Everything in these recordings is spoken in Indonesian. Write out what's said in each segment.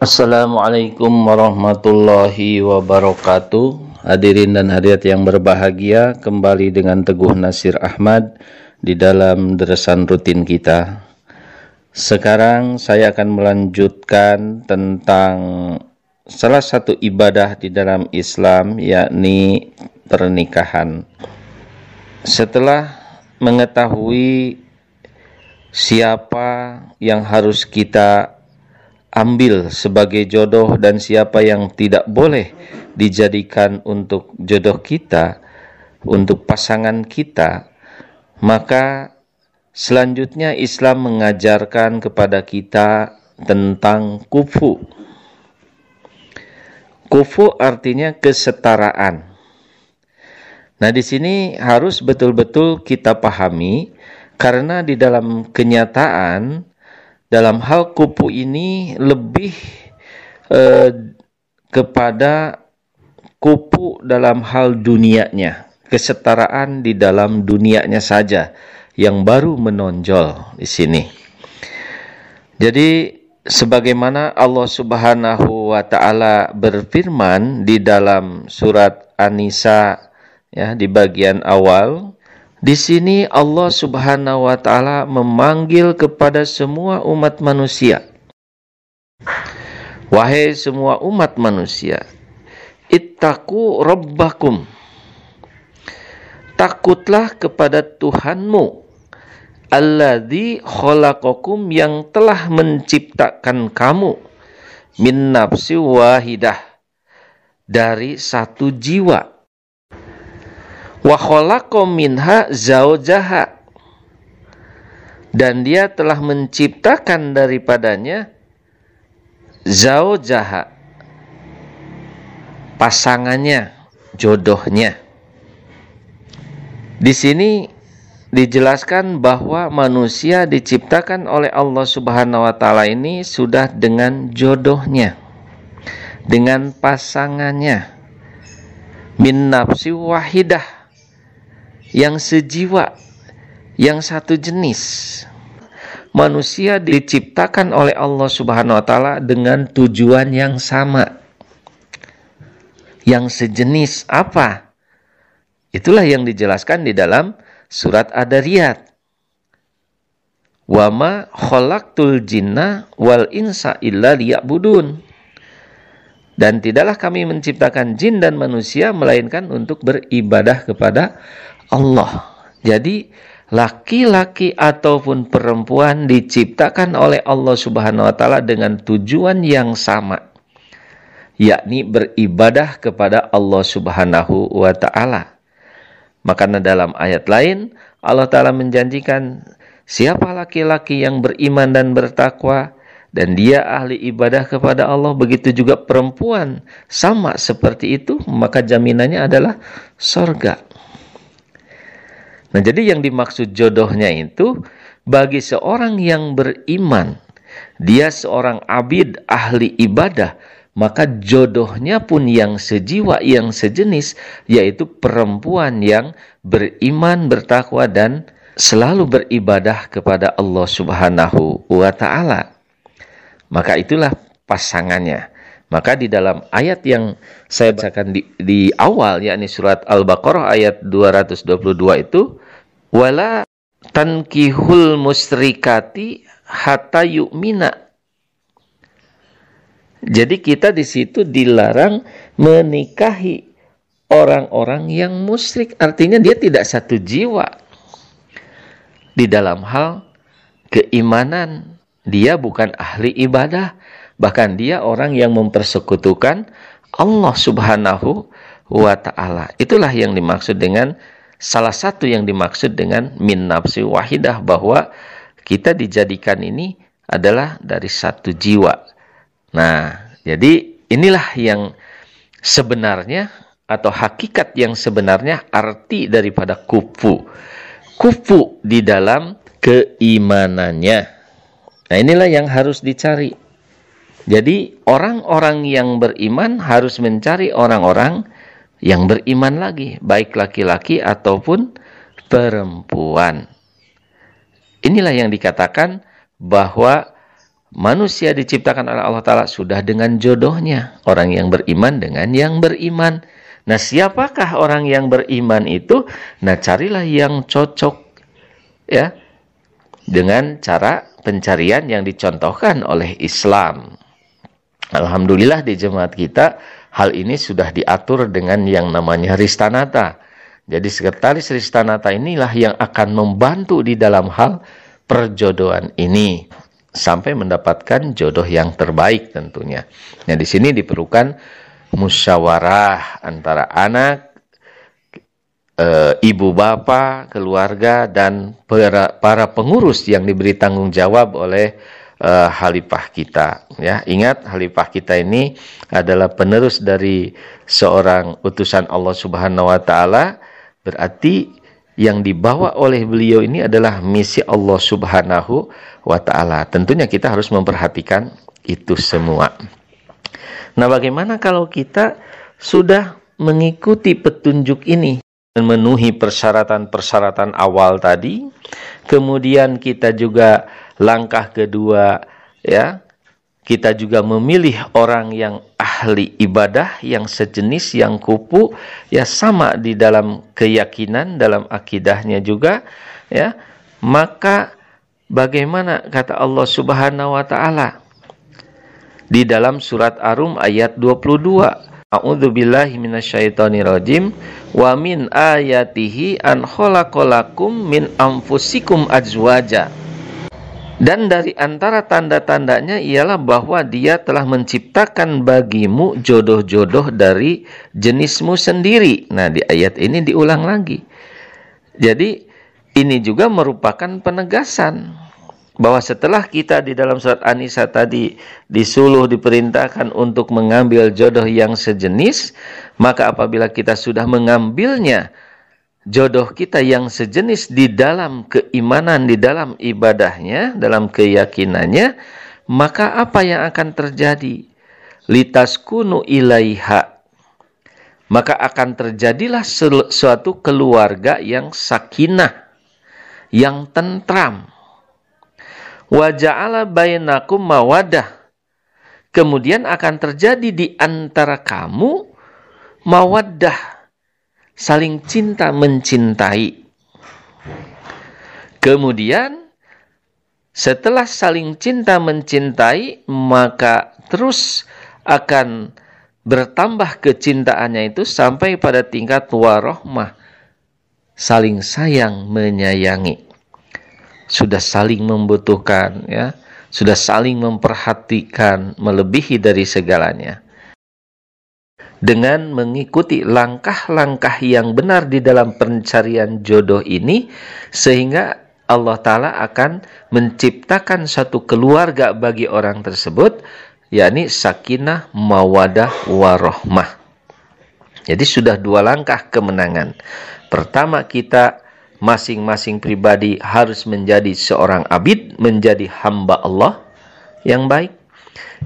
Assalamualaikum warahmatullahi wabarakatuh. Hadirin dan hadirat yang berbahagia Kembali dengan Teguh Nasir Ahmad Di dalam deresan rutin kita. Sekarang saya akan melanjutkan tentang Salah satu ibadah di dalam Islam Yakni pernikahan. Setelah mengetahui Siapa yang harus kita ambil sebagai jodoh dan siapa yang tidak boleh dijadikan untuk jodoh kita, untuk pasangan kita, maka selanjutnya Islam mengajarkan kepada kita tentang kufu. Kufu artinya kesetaraan. Nah, di sini harus betul-betul kita pahami karena di dalam kenyataan dalam hal kupu ini lebih eh, kepada kupu dalam hal dunianya, kesetaraan di dalam dunianya saja yang baru menonjol di sini. Jadi sebagaimana Allah Subhanahu wa taala berfirman di dalam surat An-Nisa ya di bagian awal di sini Allah Subhanahu wa taala memanggil kepada semua umat manusia. Wahai semua umat manusia, ittaqu rabbakum. Takutlah kepada Tuhanmu alladzi khalaqakum yang telah menciptakan kamu min nafsi wahidah dari satu jiwa wa khalaqa minha zaujaha dan dia telah menciptakan daripadanya zaujaha pasangannya jodohnya. Di sini dijelaskan bahwa manusia diciptakan oleh Allah Subhanahu wa taala ini sudah dengan jodohnya dengan pasangannya. Min nafsi wahidah yang sejiwa, yang satu jenis. Manusia diciptakan oleh Allah Subhanahu wa taala dengan tujuan yang sama. Yang sejenis apa? Itulah yang dijelaskan di dalam surat Ad-Dariyat. Wa ma khalaqtul jinna wal insa illa liya'budun. Dan tidaklah kami menciptakan jin dan manusia melainkan untuk beribadah kepada Allah. Jadi laki-laki ataupun perempuan diciptakan oleh Allah Subhanahu wa taala dengan tujuan yang sama yakni beribadah kepada Allah Subhanahu wa taala. Maka dalam ayat lain Allah taala menjanjikan siapa laki-laki yang beriman dan bertakwa dan dia ahli ibadah kepada Allah begitu juga perempuan sama seperti itu maka jaminannya adalah sorga Nah, jadi yang dimaksud jodohnya itu bagi seorang yang beriman, dia seorang abid ahli ibadah, maka jodohnya pun yang sejiwa, yang sejenis, yaitu perempuan yang beriman, bertakwa, dan selalu beribadah kepada Allah Subhanahu wa Ta'ala. Maka itulah pasangannya. Maka di dalam ayat yang saya bacakan di, di awal yakni surat Al-Baqarah ayat 222 itu wala tankihul musrikati hatta yu'mina. Jadi kita di situ dilarang menikahi orang-orang yang musyrik. Artinya dia tidak satu jiwa di dalam hal keimanan. Dia bukan ahli ibadah, bahkan dia orang yang mempersekutukan Allah Subhanahu wa taala. Itulah yang dimaksud dengan salah satu yang dimaksud dengan min nafsi wahidah bahwa kita dijadikan ini adalah dari satu jiwa. Nah, jadi inilah yang sebenarnya atau hakikat yang sebenarnya arti daripada kufu. Kufu di dalam keimanannya. Nah, inilah yang harus dicari. Jadi, orang-orang yang beriman harus mencari orang-orang yang beriman lagi, baik laki-laki ataupun perempuan. Inilah yang dikatakan bahwa manusia diciptakan oleh Allah Ta'ala sudah dengan jodohnya. Orang yang beriman dengan yang beriman. Nah, siapakah orang yang beriman itu? Nah, carilah yang cocok ya dengan cara pencarian yang dicontohkan oleh Islam. Alhamdulillah di jemaat kita hal ini sudah diatur dengan yang namanya Ristanata. Jadi sekretaris Ristanata inilah yang akan membantu di dalam hal perjodohan ini sampai mendapatkan jodoh yang terbaik tentunya. Nah, di sini diperlukan musyawarah antara anak, e, ibu bapak, keluarga dan para, para pengurus yang diberi tanggung jawab oleh e, halifah kita ya. Ingat halifah kita ini adalah penerus dari seorang utusan Allah Subhanahu wa taala berarti yang dibawa oleh beliau ini adalah misi Allah Subhanahu wa taala. Tentunya kita harus memperhatikan itu semua. Nah, bagaimana kalau kita sudah mengikuti petunjuk ini memenuhi persyaratan-persyaratan awal tadi, kemudian kita juga langkah kedua ya, kita juga memilih orang yang ahli ibadah yang sejenis yang kupu ya sama di dalam keyakinan dalam akidahnya juga ya. Maka bagaimana kata Allah Subhanahu wa taala di dalam surat Arum ayat 22 A'udzu billahi minasyaitonir wa min ayatihi an khalaqalakum min anfusikum azwaja dan dari antara tanda-tandanya ialah bahwa dia telah menciptakan bagimu jodoh-jodoh dari jenismu sendiri. Nah, di ayat ini diulang lagi. Jadi, ini juga merupakan penegasan bahwa setelah kita di dalam surat An-Nisa tadi disuluh diperintahkan untuk mengambil jodoh yang sejenis, maka apabila kita sudah mengambilnya, jodoh kita yang sejenis di dalam keimanan, di dalam ibadahnya, dalam keyakinannya, maka apa yang akan terjadi? Litas kunu ilaiha. Maka akan terjadilah suatu keluarga yang sakinah, yang tentram. Waja'ala bainakum mawadah. Kemudian akan terjadi di antara kamu mawaddah saling cinta mencintai. Kemudian setelah saling cinta mencintai, maka terus akan bertambah kecintaannya itu sampai pada tingkat warohmah. Saling sayang menyayangi. Sudah saling membutuhkan ya. Sudah saling memperhatikan melebihi dari segalanya dengan mengikuti langkah-langkah yang benar di dalam pencarian jodoh ini sehingga Allah Ta'ala akan menciptakan satu keluarga bagi orang tersebut yakni sakinah mawadah warohmah. Jadi sudah dua langkah kemenangan. Pertama kita masing-masing pribadi harus menjadi seorang abid menjadi hamba Allah yang baik.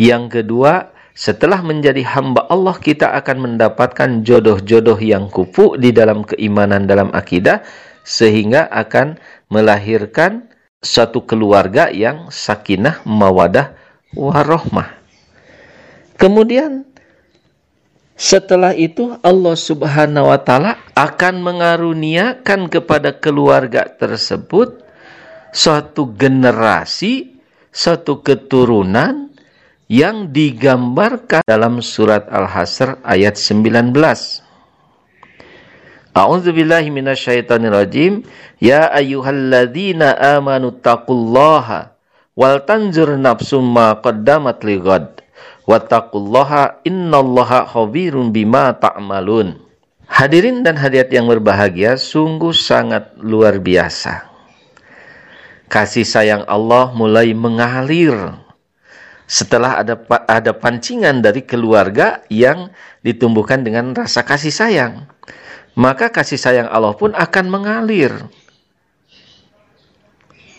Yang kedua setelah menjadi hamba Allah kita akan mendapatkan jodoh-jodoh yang kupu di dalam keimanan dalam akidah sehingga akan melahirkan suatu keluarga yang sakinah mawadah warohmah. Kemudian setelah itu Allah Subhanahu wa taala akan mengaruniakan kepada keluarga tersebut suatu generasi, suatu keturunan yang digambarkan dalam surat Al-Hasr ayat 19. A'udzu billahi minasyaitonir rajim. Ya ayyuhalladzina amanu taqullaha wal tanzur nafsum ma qaddamat lighad. Wattaqullaha innallaha khabirun bima ta'malun. Hadirin dan hadirat yang berbahagia, sungguh sangat luar biasa. Kasih sayang Allah mulai mengalir setelah ada ada pancingan dari keluarga yang ditumbuhkan dengan rasa kasih sayang. Maka kasih sayang Allah pun akan mengalir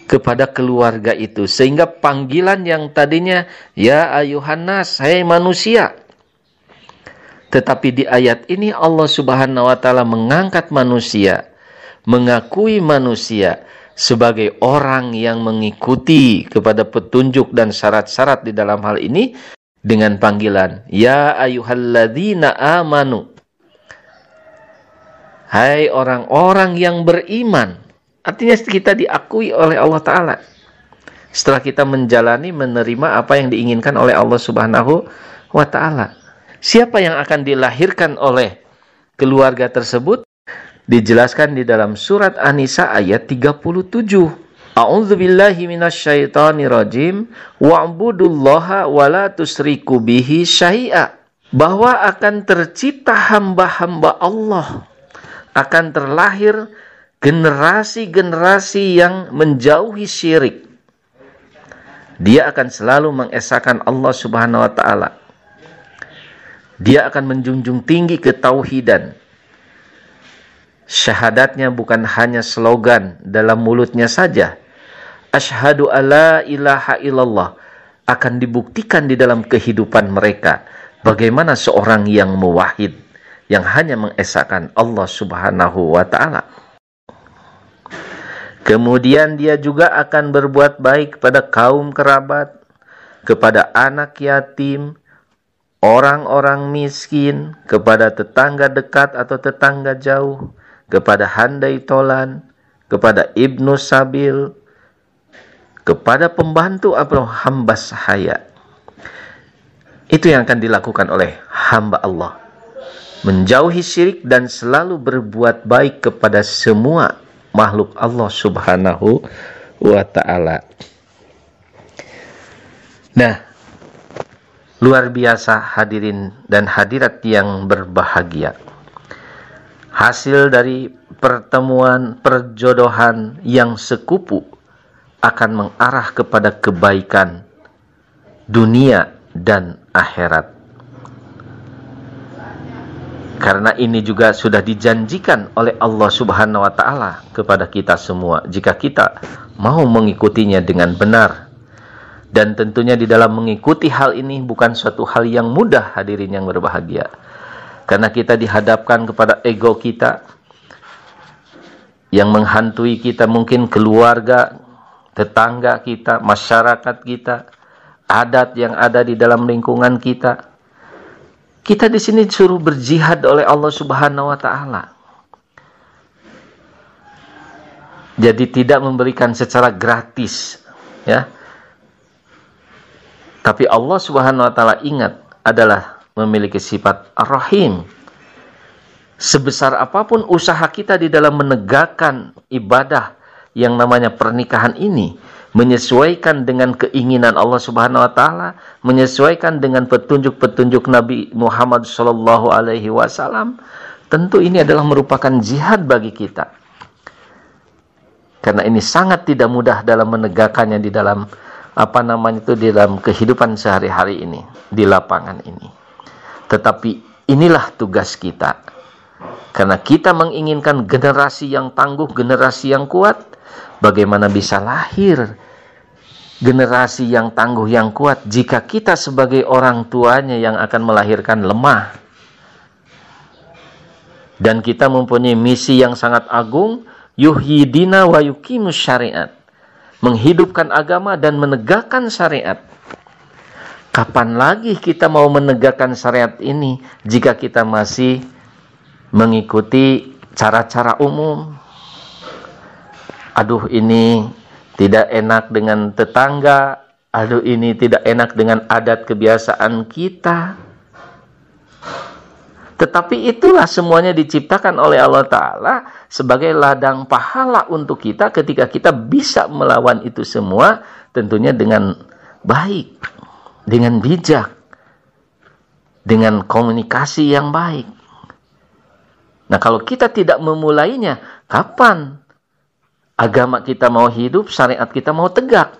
kepada keluarga itu sehingga panggilan yang tadinya ya ayuhannas hai manusia tetapi di ayat ini Allah Subhanahu wa taala mengangkat manusia mengakui manusia sebagai orang yang mengikuti kepada petunjuk dan syarat-syarat di dalam hal ini dengan panggilan ya ayyuhalladzina amanu. Hai orang-orang yang beriman. Artinya kita diakui oleh Allah taala. Setelah kita menjalani menerima apa yang diinginkan oleh Allah Subhanahu wa taala. Siapa yang akan dilahirkan oleh keluarga tersebut dijelaskan di dalam surat An-Nisa ayat 37. A'udzu billahi minasyaitonir rajim wa'budullaha wa la tusriku bihi syai'a. Bahwa akan tercipta hamba-hamba Allah akan terlahir generasi-generasi yang menjauhi syirik. Dia akan selalu mengesahkan Allah Subhanahu wa taala. Dia akan menjunjung tinggi ketauhidan Syahadatnya bukan hanya slogan dalam mulutnya saja. Ashadu alla ilaha illallah akan dibuktikan di dalam kehidupan mereka. Bagaimana seorang yang mewahid, yang hanya mengesahkan Allah subhanahu wa ta'ala. Kemudian dia juga akan berbuat baik kepada kaum kerabat, kepada anak yatim, orang-orang miskin, kepada tetangga dekat atau tetangga jauh, kepada handai tolan, kepada ibnu sabil, kepada pembantu atau hamba sahaya. Itu yang akan dilakukan oleh hamba Allah. Menjauhi syirik dan selalu berbuat baik kepada semua makhluk Allah subhanahu wa ta'ala. Nah, luar biasa hadirin dan hadirat yang berbahagia hasil dari pertemuan perjodohan yang sekupu akan mengarah kepada kebaikan dunia dan akhirat. Karena ini juga sudah dijanjikan oleh Allah Subhanahu wa taala kepada kita semua jika kita mau mengikutinya dengan benar. Dan tentunya di dalam mengikuti hal ini bukan suatu hal yang mudah hadirin yang berbahagia karena kita dihadapkan kepada ego kita yang menghantui kita mungkin keluarga, tetangga kita, masyarakat kita, adat yang ada di dalam lingkungan kita. Kita di sini disuruh berjihad oleh Allah Subhanahu wa taala. Jadi tidak memberikan secara gratis, ya. Tapi Allah Subhanahu wa taala ingat adalah memiliki sifat rahim. Sebesar apa pun usaha kita di dalam menegakkan ibadah yang namanya pernikahan ini, menyesuaikan dengan keinginan Allah Subhanahu wa taala, menyesuaikan dengan petunjuk-petunjuk Nabi Muhammad sallallahu alaihi wasallam, tentu ini adalah merupakan jihad bagi kita. Karena ini sangat tidak mudah dalam menegakkannya di dalam apa namanya itu di dalam kehidupan sehari-hari ini, di lapangan ini. Tetapi inilah tugas kita. Karena kita menginginkan generasi yang tangguh, generasi yang kuat, bagaimana bisa lahir generasi yang tangguh yang kuat jika kita sebagai orang tuanya yang akan melahirkan lemah. Dan kita mempunyai misi yang sangat agung, yuhyidina wa yukimus syariat. Menghidupkan agama dan menegakkan syariat. Kapan lagi kita mau menegakkan syariat ini jika kita masih mengikuti cara-cara umum? Aduh ini tidak enak dengan tetangga, aduh ini tidak enak dengan adat kebiasaan kita. Tetapi itulah semuanya diciptakan oleh Allah Ta'ala sebagai ladang pahala untuk kita ketika kita bisa melawan itu semua tentunya dengan baik dengan bijak, dengan komunikasi yang baik. Nah, kalau kita tidak memulainya, kapan agama kita mau hidup, syariat kita mau tegak?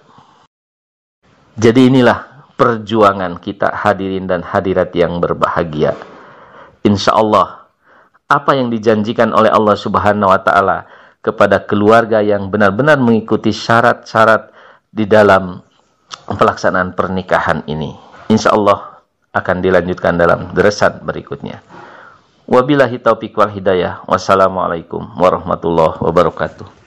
Jadi inilah perjuangan kita hadirin dan hadirat yang berbahagia. Insya Allah, apa yang dijanjikan oleh Allah Subhanahu wa Ta'ala kepada keluarga yang benar-benar mengikuti syarat-syarat di dalam pelaksanaan pernikahan ini. Insya Allah akan dilanjutkan dalam deresan berikutnya. Wabillahi taufiq wal hidayah. Wassalamualaikum warahmatullahi wabarakatuh.